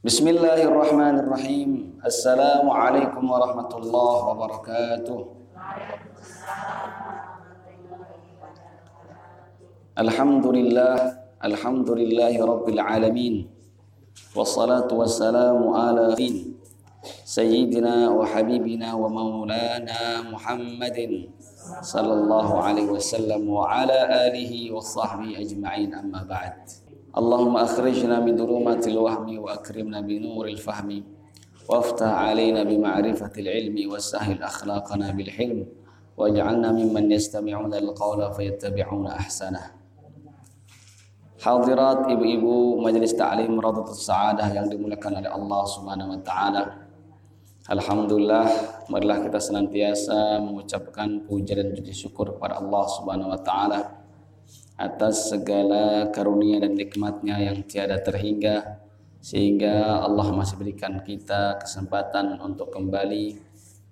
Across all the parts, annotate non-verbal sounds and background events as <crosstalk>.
بسم الله الرحمن الرحيم السلام عليكم ورحمة الله وبركاته الحمد لله الحمد لله رب العالمين والصلاة والسلام على سيدنا وحبيبنا ومولانا محمد صلى الله عليه وسلم وعلى آله وصحبه أجمعين أما بعد اللهم أخرجنا من ظلمات الوهم وأكرمنا بنور الفهم وافتح علينا بمعرفة العلم وسهل أخلاقنا بالحلم واجعلنا ممن يستمعون القول فيتبعون أحسنه Hadirat ibu-ibu majelis ta'lim Radhatus Sa'adah yang dimuliakan oleh Allah Subhanahu wa taala. Alhamdulillah, marilah kita senantiasa mengucapkan puja dan puji syukur kepada Allah Subhanahu wa taala atas segala karunia dan nikmatnya yang tiada terhingga sehingga Allah masih berikan kita kesempatan untuk kembali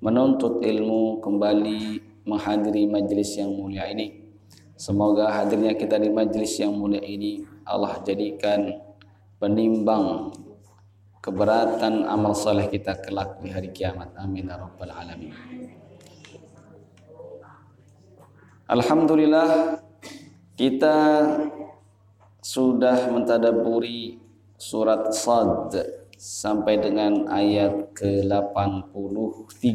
menuntut ilmu kembali menghadiri majelis yang mulia ini. Semoga hadirnya kita di majelis yang mulia ini Allah jadikan penimbang keberatan amal soleh kita kelak di hari kiamat. Amin ya rabbal alamin. Alhamdulillah kita sudah mentadaburi surat Sad sampai dengan ayat ke-83.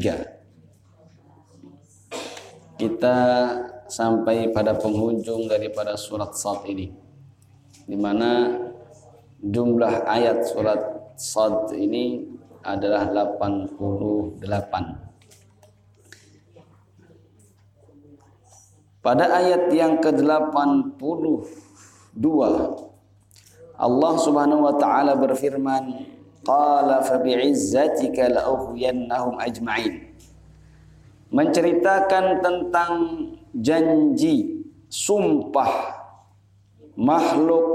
Kita sampai pada penghujung daripada surat Sad ini. Di mana jumlah ayat surat Sad ini adalah 88. Pada ayat yang ke-82 Allah Subhanahu wa taala berfirman qala fa bi'izzatika la'ughwiyannahum ajma'in. Menceritakan tentang janji sumpah makhluk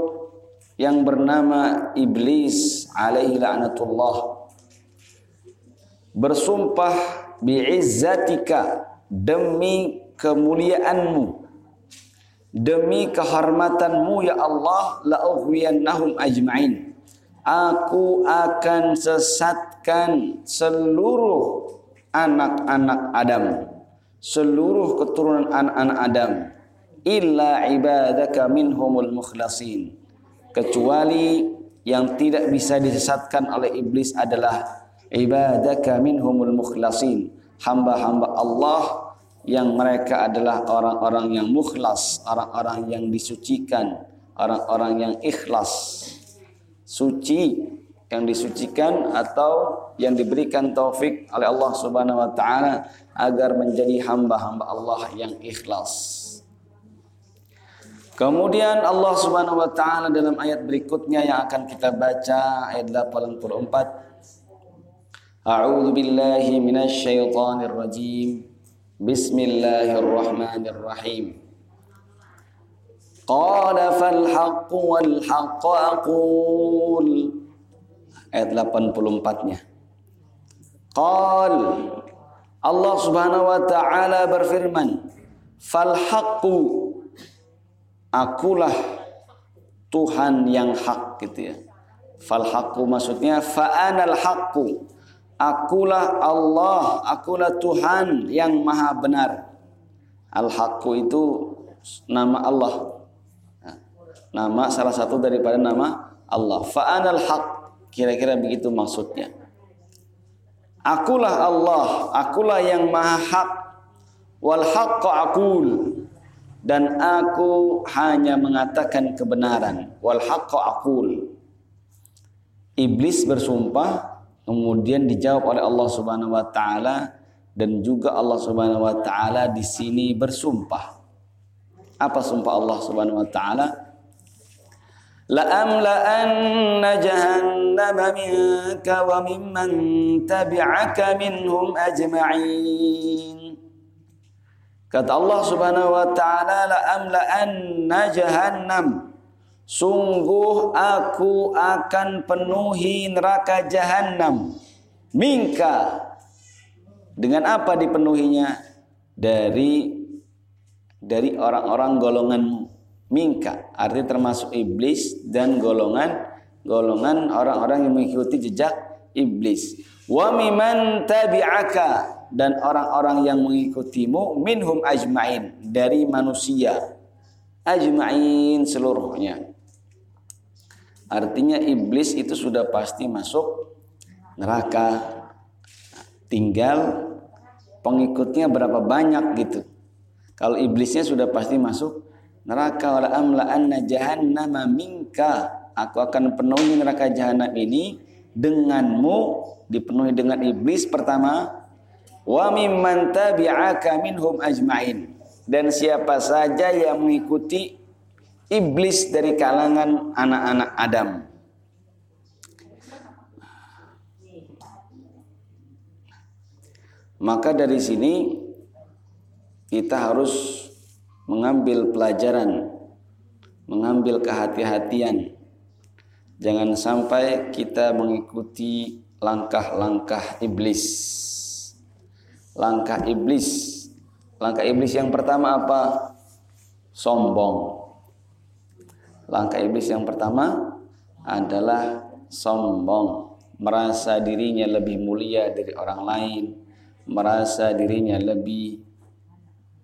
yang bernama iblis alaihi la'natullah. Bersumpah bi'izzatika demi kemuliaanmu. Demi kehormatanmu ya Allah la'ughwiyannahum ajma'in. Aku akan sesatkan seluruh anak-anak Adam. Seluruh keturunan anak-anak Adam. Illa ibadaka minhumul mukhlasin. Kecuali yang tidak bisa disesatkan oleh iblis adalah ibadaka minhumul mukhlasin. Hamba-hamba Allah yang mereka adalah orang-orang yang mukhlas, orang-orang yang disucikan, orang-orang yang ikhlas, suci yang disucikan atau yang diberikan taufik oleh Allah Subhanahu wa taala agar menjadi hamba-hamba Allah yang ikhlas. Kemudian Allah Subhanahu wa taala dalam ayat berikutnya yang akan kita baca ayat 84 A'udzu billahi minasy syaithanir rajim بسم الله الرحمن الرحيم قال فالحق والحق أقول ayat 84-nya Qal Allah Subhanahu wa taala berfirman fal haqqu akulah Tuhan yang hak gitu ya fal haqqu maksudnya fa anal haqqu Akulah Allah, akulah Tuhan yang maha benar. Al-Haqqu itu nama Allah. Nama salah satu daripada nama Allah. Fa'anal haq. Kira-kira begitu maksudnya. Akulah Allah, akulah yang maha hak. Wal haqqu akul. Dan aku hanya mengatakan kebenaran. Wal haqqu akul. Iblis bersumpah kemudian dijawab oleh Allah Subhanahu wa taala dan juga Allah Subhanahu wa taala di sini bersumpah. Apa sumpah Allah Subhanahu wa taala? Jahannama minka wa mimman tabi'aka minhum ajma'in. Kata Allah Subhanahu wa taala la amla'anna jahannam Sungguh aku akan penuhi neraka jahanam. Mingka. Dengan apa dipenuhinya? Dari dari orang-orang golongan mingka. Artinya termasuk iblis dan golongan golongan orang-orang yang mengikuti jejak iblis. Wa miman tabi'aka dan orang-orang yang mengikutimu minhum ajmain dari manusia ajmain seluruhnya. Artinya iblis itu sudah pasti masuk neraka. Tinggal pengikutnya berapa banyak gitu. Kalau iblisnya sudah pasti masuk neraka wala jahannama minka. Aku akan penuhi neraka jahanam ini denganmu dipenuhi dengan iblis pertama wa mimman tabi'aka minhum ajmain dan siapa saja yang mengikuti iblis dari kalangan anak-anak Adam maka dari sini kita harus mengambil pelajaran mengambil kehati-hatian jangan sampai kita mengikuti langkah-langkah iblis. Langkah iblis. Langkah iblis yang pertama apa? Sombong. Langkah iblis yang pertama adalah sombong, merasa dirinya lebih mulia dari orang lain, merasa dirinya lebih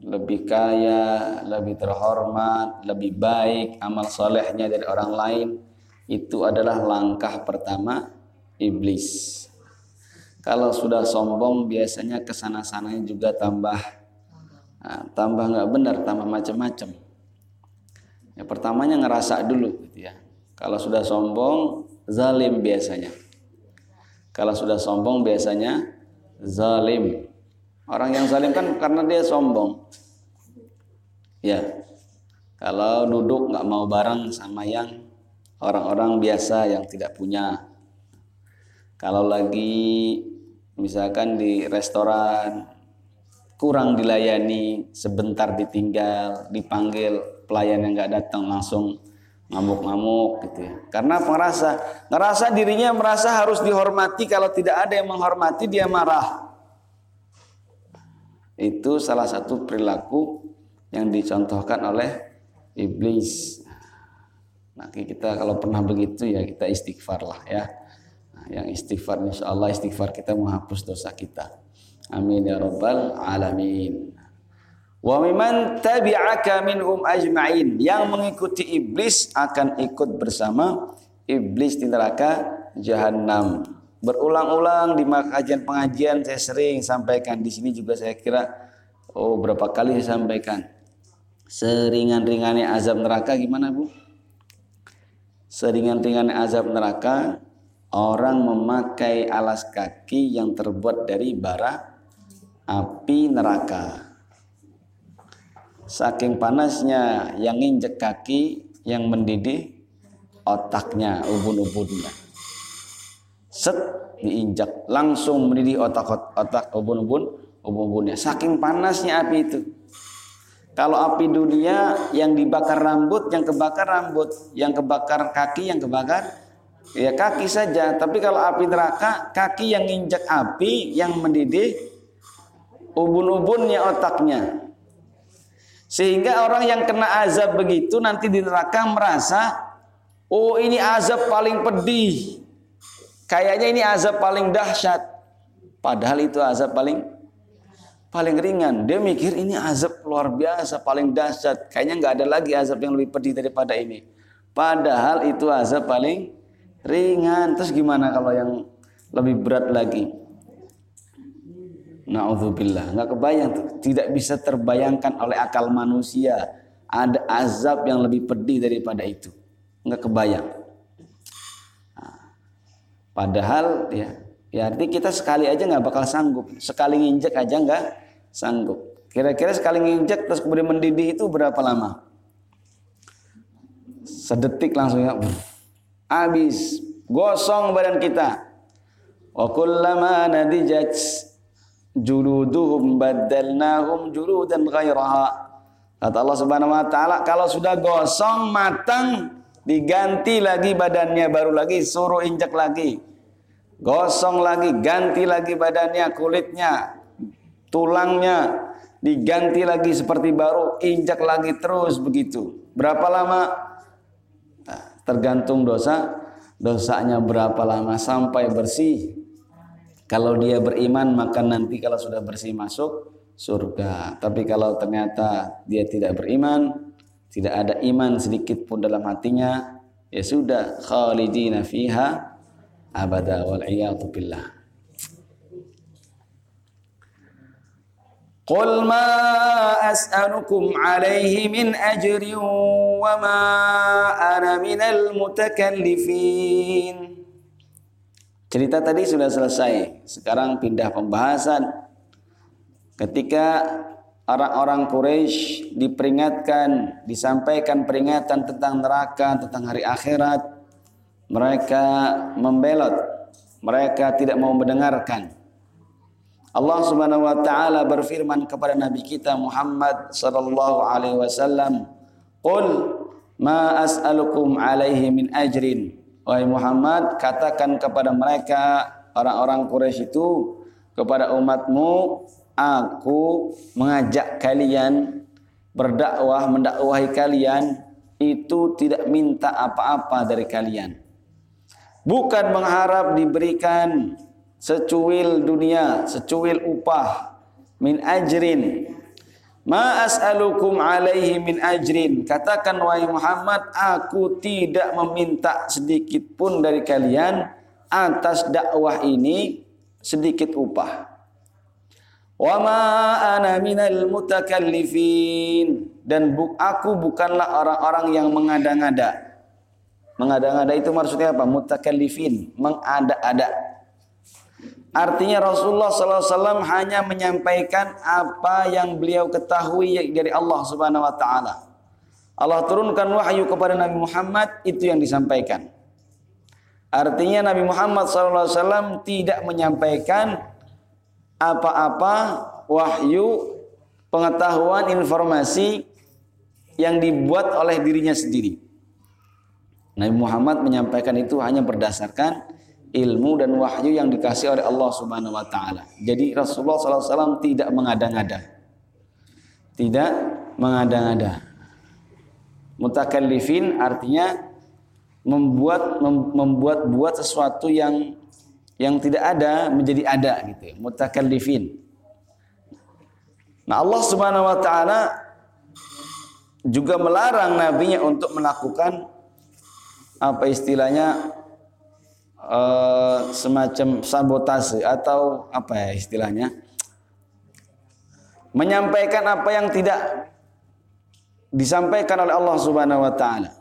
lebih kaya, lebih terhormat, lebih baik amal solehnya dari orang lain. Itu adalah langkah pertama iblis. Kalau sudah sombong biasanya ke sana sananya juga tambah nah, tambah nggak benar, tambah macam-macam. Ya pertamanya ngerasa dulu gitu ya. Kalau sudah sombong zalim biasanya. Kalau sudah sombong biasanya zalim. Orang yang zalim kan karena dia sombong. Ya. Kalau duduk nggak mau bareng sama yang orang-orang biasa yang tidak punya kalau lagi misalkan di restoran kurang dilayani, sebentar ditinggal, dipanggil pelayan yang nggak datang langsung ngamuk-ngamuk gitu ya. Karena merasa ngerasa dirinya merasa harus dihormati kalau tidak ada yang menghormati dia marah. Itu salah satu perilaku yang dicontohkan oleh iblis. Nah, kita kalau pernah begitu ya kita istighfar lah ya yang istighfar insya Allah istighfar kita menghapus dosa kita amin ya rabbal alamin wa miman tabi'aka minhum ajma'in. Yang mengikuti iblis akan ikut bersama iblis di neraka jahanam berulang-ulang di pengajian-pengajian saya sering sampaikan. Di sini juga saya kira oh berapa kali saya sampaikan. Seringan-ringannya azab neraka gimana Bu? Seringan-ringannya azab neraka orang memakai alas kaki yang terbuat dari bara api neraka. Saking panasnya yang injek kaki yang mendidih otaknya, ubun-ubunnya. Set diinjak langsung mendidih otak otak ubun-ubun ubun-ubunnya. Saking panasnya api itu. Kalau api dunia yang dibakar rambut, yang kebakar rambut, yang kebakar kaki, yang kebakar ya kaki saja tapi kalau api neraka kaki yang injak api yang mendidih ubun-ubunnya otaknya sehingga orang yang kena azab begitu nanti di neraka merasa oh ini azab paling pedih. Kayaknya ini azab paling dahsyat. Padahal itu azab paling paling ringan. Dia mikir ini azab luar biasa paling dahsyat. Kayaknya nggak ada lagi azab yang lebih pedih daripada ini. Padahal itu azab paling ringan. Terus gimana kalau yang lebih berat lagi Na'udzubillah. Nggak kebayang tidak bisa terbayangkan oleh akal manusia ada azab yang lebih pedih daripada itu. Nggak kebayang. Nah, padahal ya ya arti kita sekali aja nggak bakal sanggup. Sekali nginjek aja nggak sanggup. Kira-kira sekali nginjek terus kemudian mendidih itu berapa lama? Sedetik langsung ya. Habis. Gosong badan kita. Wa kullama nadijat juluduhum badalnahum juludan ghairaha. Kata Allah Subhanahu wa taala kalau sudah gosong matang diganti lagi badannya baru lagi suruh injak lagi. Gosong lagi ganti lagi badannya kulitnya tulangnya diganti lagi seperti baru injak lagi terus begitu. Berapa lama? Tergantung dosa. Dosanya berapa lama sampai bersih. Kalau dia beriman maka nanti kalau sudah bersih masuk surga. Tapi kalau ternyata dia tidak beriman, tidak ada iman sedikit pun dalam hatinya, ya sudah khalidina fiha abada wal billah. قل ما أسألكم عليه من أجر وما أنا من المتكلفين Cerita tadi sudah selesai. Sekarang pindah pembahasan. Ketika orang-orang Quraisy diperingatkan, disampaikan peringatan tentang neraka, tentang hari akhirat, mereka membelot. Mereka tidak mau mendengarkan. Allah Subhanahu wa taala berfirman kepada nabi kita Muhammad sallallahu alaihi wasallam, "Qul ma as'alukum alaihi min ajrin." Wahai Muhammad, katakan kepada mereka orang-orang Quraisy itu kepada umatmu, aku mengajak kalian berdakwah, mendakwahi kalian itu tidak minta apa-apa dari kalian. Bukan mengharap diberikan secuil dunia, secuil upah min ajrin. Ma as'alukum alaihi min ajrin. Katakan wahai Muhammad, aku tidak meminta sedikit pun dari kalian atas dakwah ini sedikit upah. Wa ma ana minal mutakallifin dan bu aku bukanlah orang-orang yang mengada-ngada. Mengada-ngada itu maksudnya apa? Mutakallifin, mengada-ada. Artinya Rasulullah SAW hanya menyampaikan apa yang beliau ketahui dari Allah Subhanahu Wa Taala. Allah turunkan wahyu kepada Nabi Muhammad itu yang disampaikan. Artinya Nabi Muhammad SAW tidak menyampaikan apa-apa wahyu, pengetahuan, informasi yang dibuat oleh dirinya sendiri. Nabi Muhammad menyampaikan itu hanya berdasarkan ilmu dan wahyu yang dikasih oleh Allah Subhanahu wa taala. Jadi Rasulullah SAW tidak mengada-ngada. Tidak mengada-ngada. Mutakallifin artinya membuat mem, membuat buat sesuatu yang yang tidak ada menjadi ada gitu. Mutakallifin. Nah, Allah Subhanahu wa taala juga melarang nabinya untuk melakukan apa istilahnya uh, semacam sabotase atau apa ya istilahnya menyampaikan apa yang tidak disampaikan oleh Allah Subhanahu wa taala.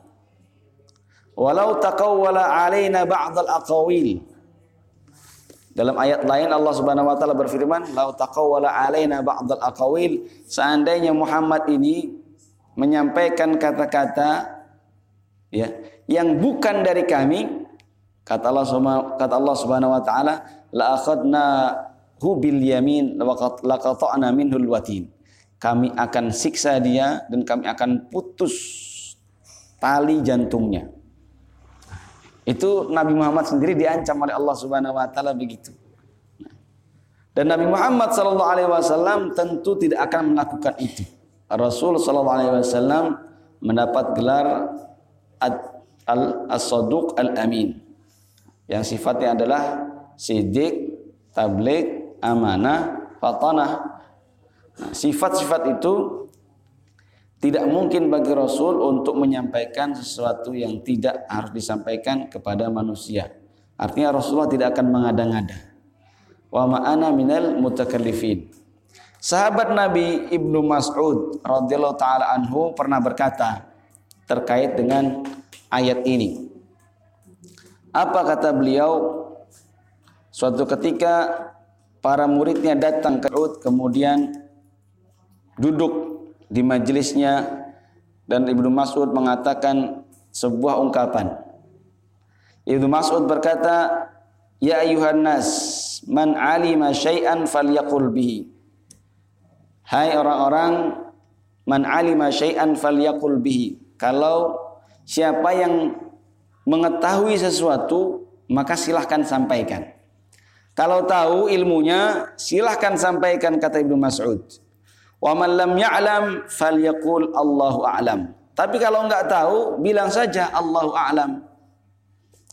Walau taqawwala alaina ba'd al-aqawil. Dalam ayat lain Allah Subhanahu wa taala berfirman, "Lau taqawwala alaina ba'd al-aqawil." Seandainya Muhammad ini menyampaikan kata-kata ya yang bukan dari kami, Kata Allah kata Allah Subhanahu wa taala, la akhadna hu bil yamin la qata'na minhul watin. Kami akan siksa dia dan kami akan putus tali jantungnya. Itu Nabi Muhammad sendiri diancam oleh Allah Subhanahu wa taala begitu. Dan Nabi Muhammad sallallahu alaihi wasallam tentu tidak akan melakukan itu. Rasul sallallahu alaihi wasallam mendapat gelar al-as-saduq al-amin yang sifatnya adalah sidik, tablik, amanah, fatanah. Nah, sifat-sifat itu tidak mungkin bagi Rasul untuk menyampaikan sesuatu yang tidak harus disampaikan kepada manusia. Artinya Rasulullah tidak akan mengada-ngada. Wa ma'ana minal mutakallifin. Sahabat Nabi Ibnu Mas'ud radhiyallahu taala anhu pernah berkata terkait dengan ayat ini. Apa kata beliau? Suatu ketika para muridnya datang ke Uhud kemudian duduk di majelisnya dan Ibnu Mas'ud mengatakan sebuah ungkapan. Ibnu Mas'ud berkata, "Ya ayuhan nas, man alima syai'an falyaqul bihi." Hai orang-orang, man alima syai'an falyaqul bihi. Kalau siapa yang mengetahui sesuatu, maka silahkan sampaikan. Kalau tahu ilmunya, silahkan sampaikan kata Ibnu Mas'ud. Wa man lam ya'lam falyaqul Allahu a'lam. Tapi kalau enggak tahu, bilang saja Allahu a'lam.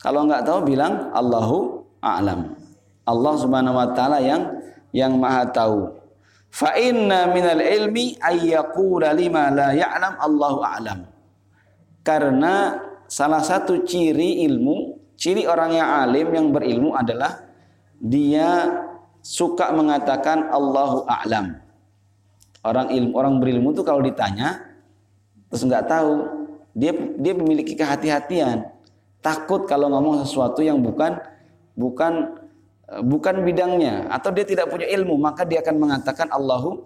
Kalau nggak tahu bilang Allahu a'lam. Allah Subhanahu wa taala yang yang Maha tahu. Fa inna minal ilmi ayyaqula lima la ya'lam Allahu a'lam. Karena salah satu ciri ilmu, ciri orang yang alim yang berilmu adalah dia suka mengatakan Allahu a'lam. Orang ilmu orang berilmu itu kalau ditanya terus nggak tahu, dia dia memiliki kehati-hatian. Takut kalau ngomong sesuatu yang bukan bukan bukan bidangnya atau dia tidak punya ilmu maka dia akan mengatakan Allahu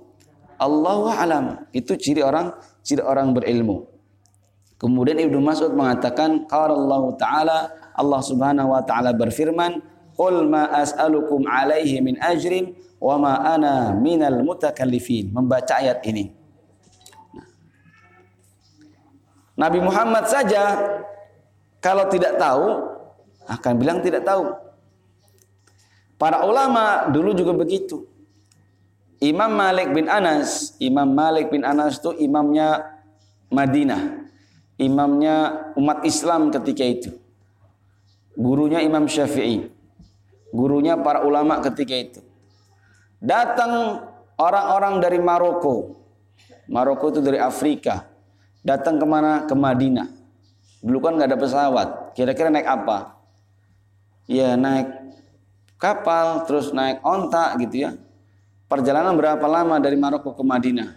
Allahu alam. Itu ciri orang ciri orang berilmu kemudian Ibnu Mas'ud mengatakan qala Allah taala Allah Subhanahu wa taala berfirman qul ma as'alukum alaihi min ajrin wa ma ana minal mutakallifin membaca ayat ini Nabi Muhammad saja kalau tidak tahu, akan bilang tidak tahu. Para ulama dulu juga begitu. Imam Malik bin Anas, Imam Malik bin Anas itu imamnya Madinah. Imamnya umat Islam ketika itu. Gurunya Imam Syafi'i. Gurunya para ulama ketika itu. Datang orang-orang dari Maroko. Maroko itu dari Afrika. Datang ke mana? Ke Madinah Dulu kan nggak ada pesawat. Kira-kira naik apa? Ya naik kapal, terus naik onta gitu ya. Perjalanan berapa lama dari Maroko ke Madinah?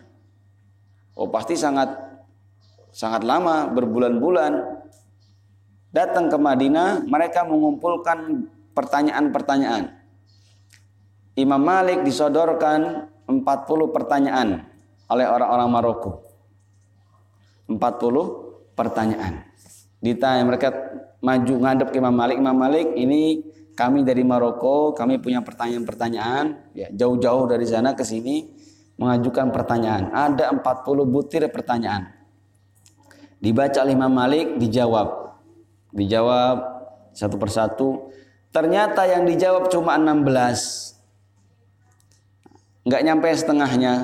Oh pasti sangat sangat lama, berbulan-bulan. Datang ke Madinah, mereka mengumpulkan pertanyaan-pertanyaan. Imam Malik disodorkan 40 pertanyaan oleh orang-orang Maroko. 40 pertanyaan. Ditanya mereka maju ngadep ke Imam Malik, Imam Malik ini kami dari Maroko, kami punya pertanyaan-pertanyaan, ya jauh-jauh dari sana ke sini mengajukan pertanyaan. Ada 40 butir pertanyaan. Dibaca oleh Imam Malik, dijawab. Dijawab satu persatu. Ternyata yang dijawab cuma 16. Enggak nyampe setengahnya.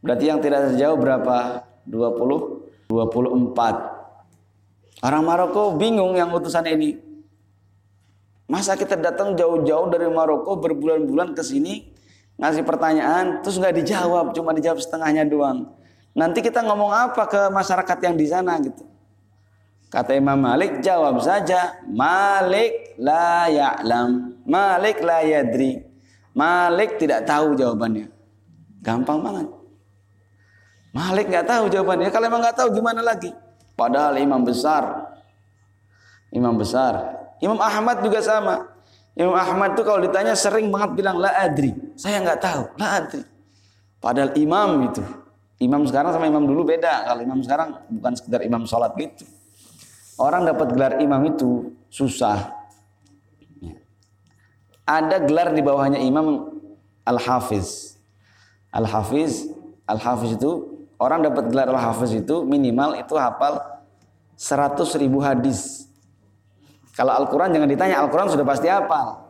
Berarti yang tidak terjawab berapa? 20 24. Orang Maroko bingung yang utusan ini. Masa kita datang jauh-jauh dari Maroko berbulan-bulan ke sini ngasih pertanyaan terus nggak dijawab, cuma dijawab setengahnya doang. Nanti kita ngomong apa ke masyarakat yang di sana gitu. Kata Imam Malik, jawab saja, Malik la ya'lam, Malik la yadri. Malik tidak tahu jawabannya. Gampang banget. Malik nggak tahu jawabannya. Kalau emang nggak tahu gimana lagi? Padahal imam besar. Imam besar. Imam Ahmad juga sama. Imam Ahmad itu kalau ditanya sering banget bilang la adri. Saya nggak tahu, la adri. Padahal imam itu. Imam sekarang sama imam dulu beda. Kalau imam sekarang bukan sekedar imam sholat gitu. Orang dapat gelar imam itu susah. Ya. Ada gelar di bawahnya imam al-hafiz. Al-hafiz, al-hafiz itu Orang dapat gelar al-hafiz itu minimal itu hafal 100 ribu hadis. Kalau Al-Quran jangan ditanya, Al-Quran sudah pasti hafal.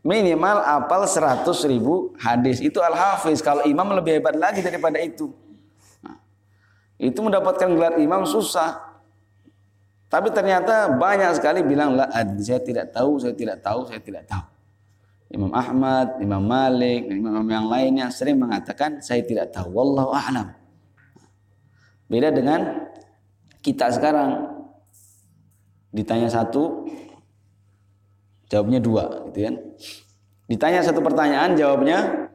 Minimal hafal 100 ribu hadis. Itu al-hafiz. Kalau imam lebih hebat lagi daripada itu. Itu mendapatkan gelar imam susah. Tapi ternyata banyak sekali bilang, lah saya tidak tahu, saya tidak tahu, saya tidak tahu. Imam Ahmad, Imam Malik, dan imam yang lainnya sering mengatakan saya tidak tahu. Wallahu a'lam. Beda dengan kita sekarang ditanya satu, jawabnya dua, gitu kan? Ditanya satu pertanyaan, jawabnya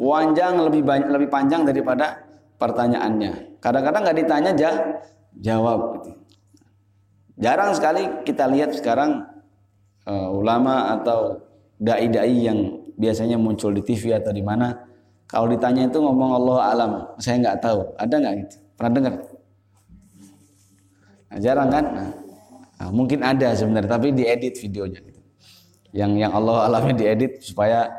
panjang lebih lebih panjang daripada pertanyaannya. Kadang-kadang nggak ditanya aja jawab. Gitu. Jarang sekali kita lihat sekarang uh, ulama atau dai-dai yang biasanya muncul di TV atau di mana kalau ditanya itu ngomong Allah alam, saya nggak tahu. Ada nggak gitu? Pernah dengar? Nah, jarang kan? Nah, nah, mungkin ada sebenarnya, tapi diedit videonya. Gitu. Yang yang Allah alami <laughs> diedit supaya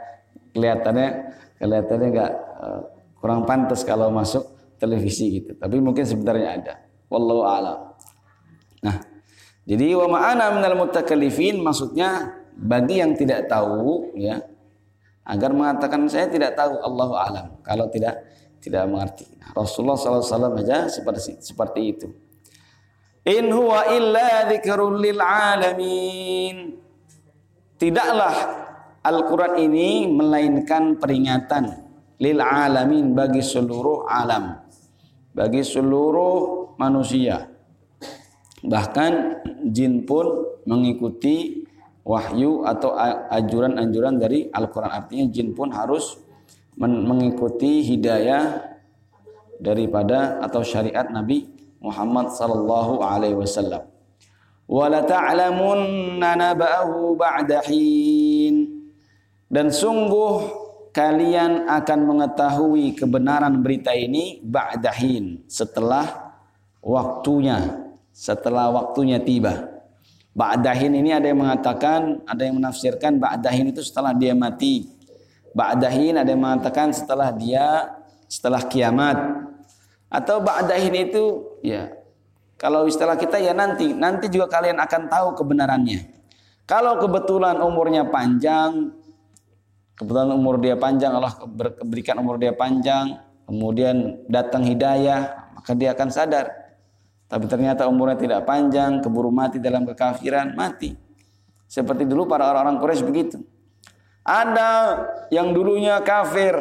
kelihatannya kelihatannya nggak uh, kurang pantas kalau masuk televisi gitu. Tapi mungkin sebenarnya ada. Wallahu a'lam. Nah, jadi wa ma'ana minal mutakallifin maksudnya bagi yang tidak tahu ya agar mengatakan saya tidak tahu Allahu alam. Kalau tidak tidak mengerti. Nah, Rasulullah SAW aja seperti seperti itu. In huwa illa dzikrul lil alamin. Tidaklah Al-Qur'an ini melainkan peringatan lil alamin bagi seluruh alam. Bagi seluruh manusia. Bahkan jin pun mengikuti wahyu atau anjuran-anjuran dari Al-Quran. Artinya jin pun harus mengikuti hidayah daripada atau syariat Nabi Muhammad sallallahu alaihi wasallam. Wala ta'lamunna naba'ahu ba'da hin. Dan sungguh kalian akan mengetahui kebenaran berita ini ba'da hin, setelah waktunya, setelah waktunya tiba. Ba'dahin ini ada yang mengatakan, ada yang menafsirkan ba'dahin itu setelah dia mati. Ba'dahin ada yang mengatakan setelah dia setelah kiamat. Atau ba'dahin itu ya kalau istilah kita ya nanti, nanti juga kalian akan tahu kebenarannya. Kalau kebetulan umurnya panjang, kebetulan umur dia panjang, Allah berikan umur dia panjang, kemudian datang hidayah, maka dia akan sadar tapi ternyata umurnya tidak panjang, keburu mati dalam kekafiran, mati. Seperti dulu para orang-orang Quraisy begitu. Ada yang dulunya kafir,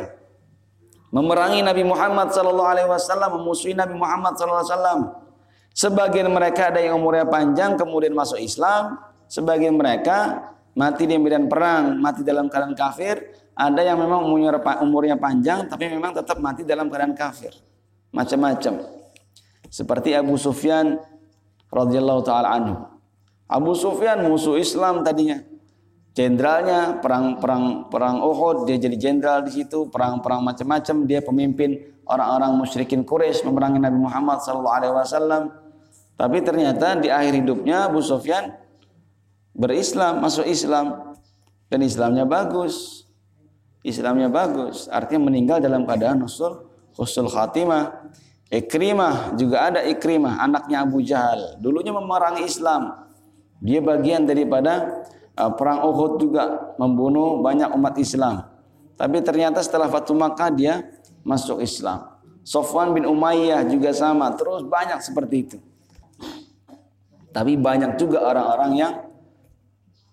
memerangi Nabi Muhammad wasallam, memusuhi Nabi Muhammad wasallam. Sebagian mereka ada yang umurnya panjang kemudian masuk Islam, sebagian mereka mati di medan perang, mati dalam keadaan kafir, ada yang memang umurnya panjang tapi memang tetap mati dalam keadaan kafir. Macam-macam. Seperti Abu Sufyan radhiyallahu taala anhu. Abu Sufyan musuh Islam tadinya. Jenderalnya perang perang perang Uhud dia jadi jenderal di situ, perang-perang macam-macam dia pemimpin orang-orang musyrikin Quraisy memerangi Nabi Muhammad sallallahu alaihi wasallam. Tapi ternyata di akhir hidupnya Abu Sufyan berislam, masuk Islam. Dan Islamnya bagus. Islamnya bagus, artinya meninggal dalam keadaan husnul husnul khatimah. Ikrimah juga ada Ikrimah anaknya Abu Jahal. Dulunya memerangi Islam. Dia bagian daripada uh, perang Uhud juga membunuh banyak umat Islam. Tapi ternyata setelah Fatu Makkah dia masuk Islam. Sofwan bin Umayyah juga sama terus banyak seperti itu. Tapi banyak juga orang-orang yang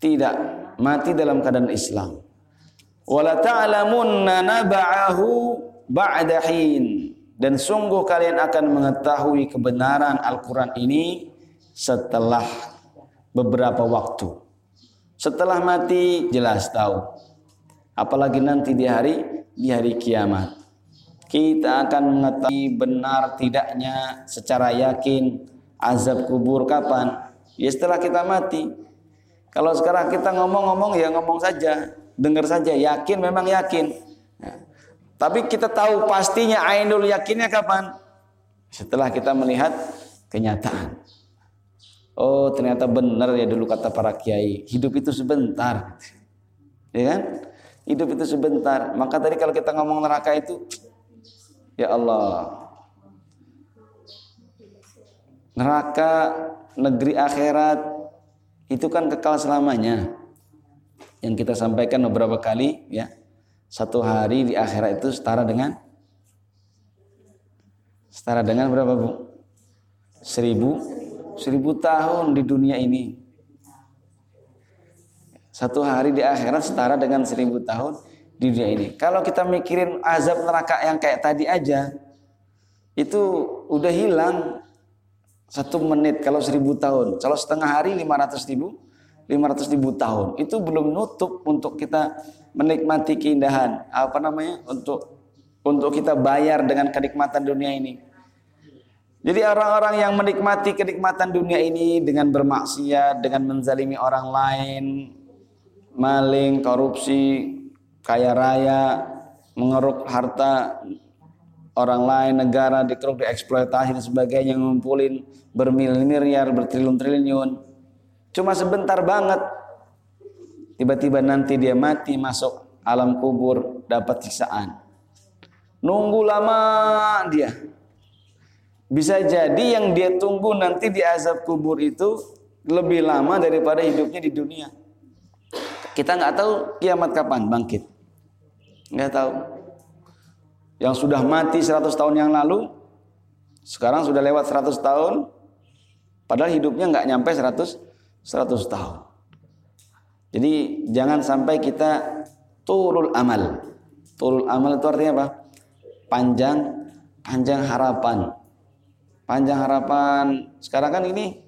tidak mati dalam keadaan Islam wala ta'lamunna naba'ahu ba'da dan sungguh kalian akan mengetahui kebenaran Al-Quran ini setelah beberapa waktu. Setelah mati jelas tahu. Apalagi nanti di hari di hari kiamat. Kita akan mengetahui benar tidaknya secara yakin azab kubur kapan? Ya setelah kita mati. Kalau sekarang kita ngomong-ngomong ya ngomong saja, dengar saja, yakin memang yakin. Tapi kita tahu pastinya ainul yakinnya kapan? Setelah kita melihat kenyataan. Oh ternyata benar ya dulu kata para kiai hidup itu sebentar, ya kan? Hidup itu sebentar. Maka tadi kalau kita ngomong neraka itu, ya Allah, neraka negeri akhirat itu kan kekal selamanya. Yang kita sampaikan beberapa kali, ya satu hari di akhirat itu setara dengan setara dengan berapa bu? Seribu seribu tahun di dunia ini. Satu hari di akhirat setara dengan seribu tahun di dunia ini. Kalau kita mikirin azab neraka yang kayak tadi aja, itu udah hilang satu menit kalau seribu tahun. Kalau setengah hari lima ratus ribu, lima ratus ribu tahun. Itu belum nutup untuk kita menikmati keindahan apa namanya untuk untuk kita bayar dengan kenikmatan dunia ini. Jadi orang-orang yang menikmati kenikmatan dunia ini dengan bermaksiat, dengan menzalimi orang lain, maling, korupsi, kaya raya, mengeruk harta orang lain, negara dikeruk, dieksploitasi dan sebagainya, ngumpulin bermiliar-miliar, bertriliun-triliun. Cuma sebentar banget Tiba-tiba nanti dia mati masuk alam kubur dapat siksaan. Nunggu lama dia. Bisa jadi yang dia tunggu nanti di azab kubur itu lebih lama daripada hidupnya di dunia. Kita nggak tahu kiamat kapan bangkit. Nggak tahu. Yang sudah mati 100 tahun yang lalu, sekarang sudah lewat 100 tahun, Padahal hidupnya nggak nyampe 100 100 tahun. Jadi jangan sampai kita turul amal. Turul amal itu artinya apa? Panjang panjang harapan. Panjang harapan. Sekarang kan ini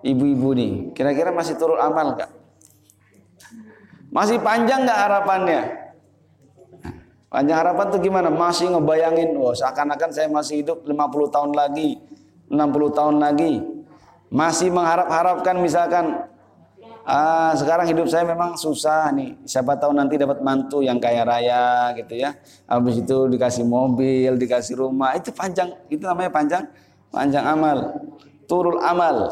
ibu-ibu nih, kira-kira masih turul amal nggak? Masih panjang nggak harapannya? Panjang harapan tuh gimana? Masih ngebayangin, oh seakan-akan saya masih hidup 50 tahun lagi, 60 tahun lagi. Masih mengharap-harapkan misalkan ah, sekarang hidup saya memang susah nih. Siapa tahu nanti dapat mantu yang kaya raya gitu ya. Habis itu dikasih mobil, dikasih rumah. Itu panjang, itu namanya panjang panjang amal. Turul amal.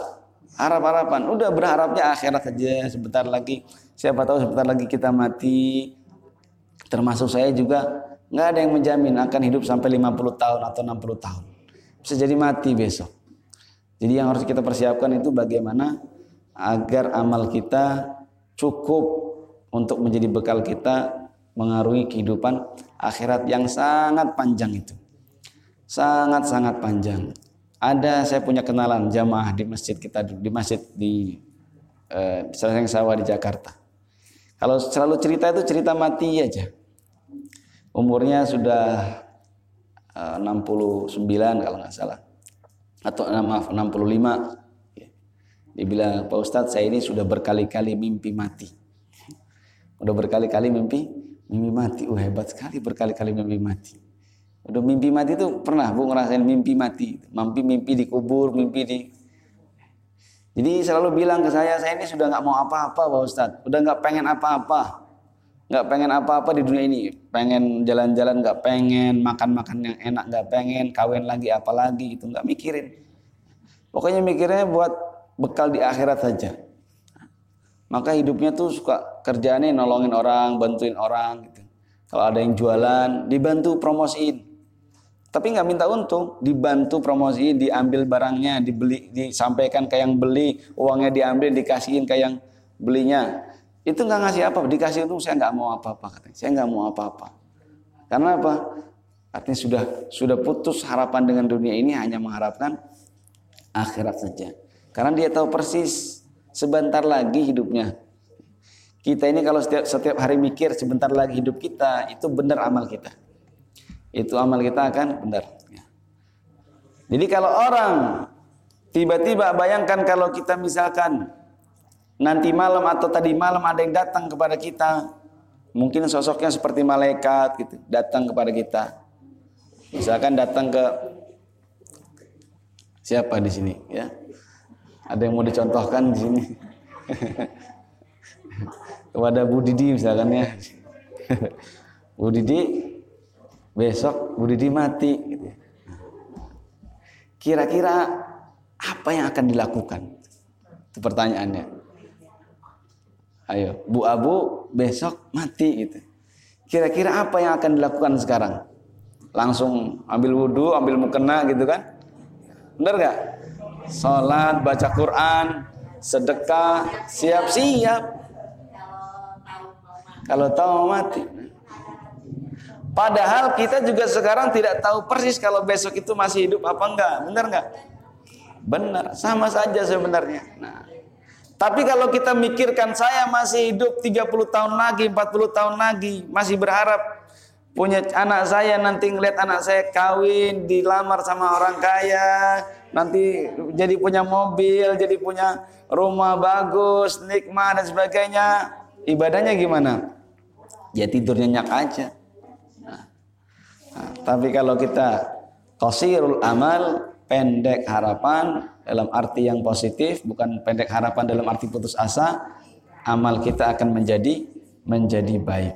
Harap-harapan. Udah berharapnya akhirat saja sebentar lagi. Siapa tahu sebentar lagi kita mati. Termasuk saya juga nggak ada yang menjamin akan hidup sampai 50 tahun atau 60 tahun. Bisa jadi mati besok. Jadi yang harus kita persiapkan itu bagaimana agar amal kita cukup untuk menjadi bekal kita mengaruhi kehidupan akhirat yang sangat panjang itu. Sangat-sangat panjang. Ada saya punya kenalan jamaah di masjid kita di masjid di eh, Sarang Sawah di Jakarta. Kalau selalu cerita itu cerita mati aja. Umurnya sudah eh, 69 kalau nggak salah. Atau maaf 65 dia bilang, Pak Ustadz saya ini sudah berkali-kali mimpi mati. Udah berkali-kali mimpi, mimpi mati. Oh hebat sekali berkali-kali mimpi mati. Udah mimpi mati itu pernah bu ngerasain mimpi mati. Mimpi mimpi dikubur, mimpi di jadi selalu bilang ke saya, saya ini sudah nggak mau apa-apa Pak Ustadz. Udah nggak pengen apa-apa. Nggak pengen apa-apa di dunia ini. Pengen jalan-jalan nggak pengen, makan-makan yang enak nggak pengen, kawin lagi apa lagi gitu. Nggak mikirin. Pokoknya mikirnya buat bekal di akhirat saja. Maka hidupnya tuh suka kerjaannya nolongin orang, bantuin orang gitu. Kalau ada yang jualan, dibantu promosiin. Tapi nggak minta untung, dibantu promosiin, diambil barangnya, dibeli, disampaikan ke yang beli, uangnya diambil, dikasihin ke yang belinya. Itu nggak ngasih apa, dikasih untung saya nggak mau apa-apa katanya. Saya nggak mau apa-apa. Karena apa? Artinya sudah sudah putus harapan dengan dunia ini hanya mengharapkan akhirat saja. Karena dia tahu persis sebentar lagi hidupnya. Kita ini kalau setiap setiap hari mikir sebentar lagi hidup kita, itu benar amal kita. Itu amal kita akan benar. Jadi kalau orang tiba-tiba bayangkan kalau kita misalkan nanti malam atau tadi malam ada yang datang kepada kita, mungkin sosoknya seperti malaikat gitu, datang kepada kita. Misalkan datang ke siapa di sini ya? Ada yang mau dicontohkan di sini? <laughs> Kepada Bu Didi misalkan ya. <laughs> Bu Didi besok Bu Didi mati gitu. Kira-kira apa yang akan dilakukan? Itu pertanyaannya. Ayo, Bu Abu besok mati gitu. Kira-kira apa yang akan dilakukan sekarang? Langsung ambil wudhu, ambil mukena gitu kan? Bener gak? Salat, baca Quran, sedekah, siap-siap. Kalau tahu mati. Padahal kita juga sekarang tidak tahu persis kalau besok itu masih hidup apa enggak. Benar enggak? Benar, sama saja sebenarnya. Nah, tapi kalau kita mikirkan saya masih hidup 30 tahun lagi, 40 tahun lagi, masih berharap punya anak saya nanti ngeliat anak saya kawin, dilamar sama orang kaya, nanti jadi punya mobil, jadi punya rumah bagus, nikmat dan sebagainya. Ibadahnya gimana? Ya tidur nyenyak aja. Nah, tapi kalau kita qasirul amal, pendek harapan dalam arti yang positif, bukan pendek harapan dalam arti putus asa, amal kita akan menjadi menjadi baik.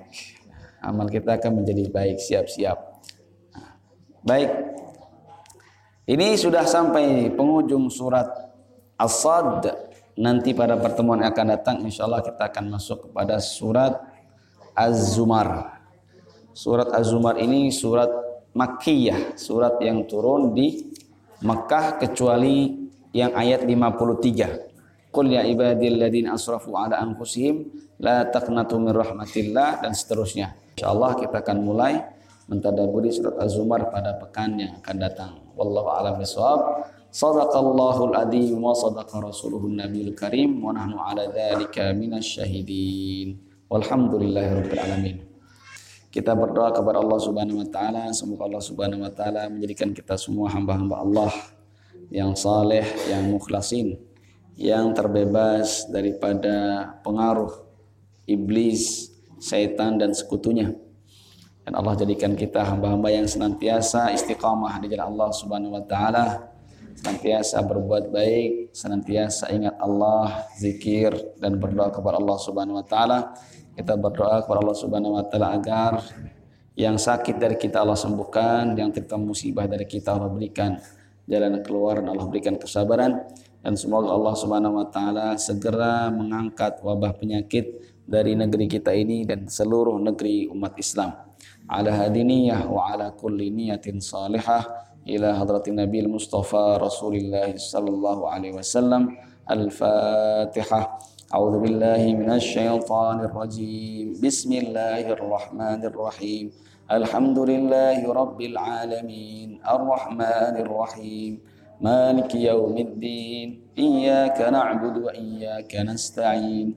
Amal kita akan menjadi baik, siap-siap. Baik, ini sudah sampai penghujung surat As-Sad. Nanti pada pertemuan yang akan datang insya Allah kita akan masuk kepada surat Az-Zumar. Surat Az-Zumar ini surat Makkiyah, surat yang turun di Mekah kecuali yang ayat 53. Qul ya ibadilladzina asrafu ala anfusihim la taqnatu min rahmatillah dan seterusnya. Insyaallah kita akan mulai mentadaburi surat Az-Zumar pada pekan yang akan datang. Wallahu a'lam bishawab. Sadaqallahul adzim wa sadaqa rasuluhun nabiyul karim wa nahnu ala dzalika minasyahidin. Walhamdulillahirabbil alamin. Kita berdoa kepada Allah Subhanahu wa taala semoga Allah Subhanahu wa taala menjadikan kita semua hamba-hamba Allah yang saleh, yang mukhlasin, yang terbebas daripada pengaruh iblis, setan dan sekutunya. Dan Allah jadikan kita hamba-hamba yang senantiasa istiqamah di jalan Allah Subhanahu wa taala senantiasa berbuat baik, senantiasa ingat Allah, zikir dan berdoa kepada Allah Subhanahu wa taala. Kita berdoa kepada Allah Subhanahu wa taala agar yang sakit dari kita Allah sembuhkan, yang terkena musibah dari kita Allah berikan jalan keluar dan Allah berikan kesabaran dan semoga Allah Subhanahu wa taala segera mengangkat wabah penyakit dari negeri kita ini dan seluruh negeri umat Islam. Ala hadiniyah wa ala kulli niyatin salihah إلى حضرة النبي المصطفى رسول الله صلى الله عليه وسلم. الفاتحة. أعوذ بالله من الشيطان الرجيم. بسم الله الرحمن الرحيم. الحمد لله رب العالمين. الرحمن الرحيم. مالك يوم الدين. إياك نعبد وإياك نستعين.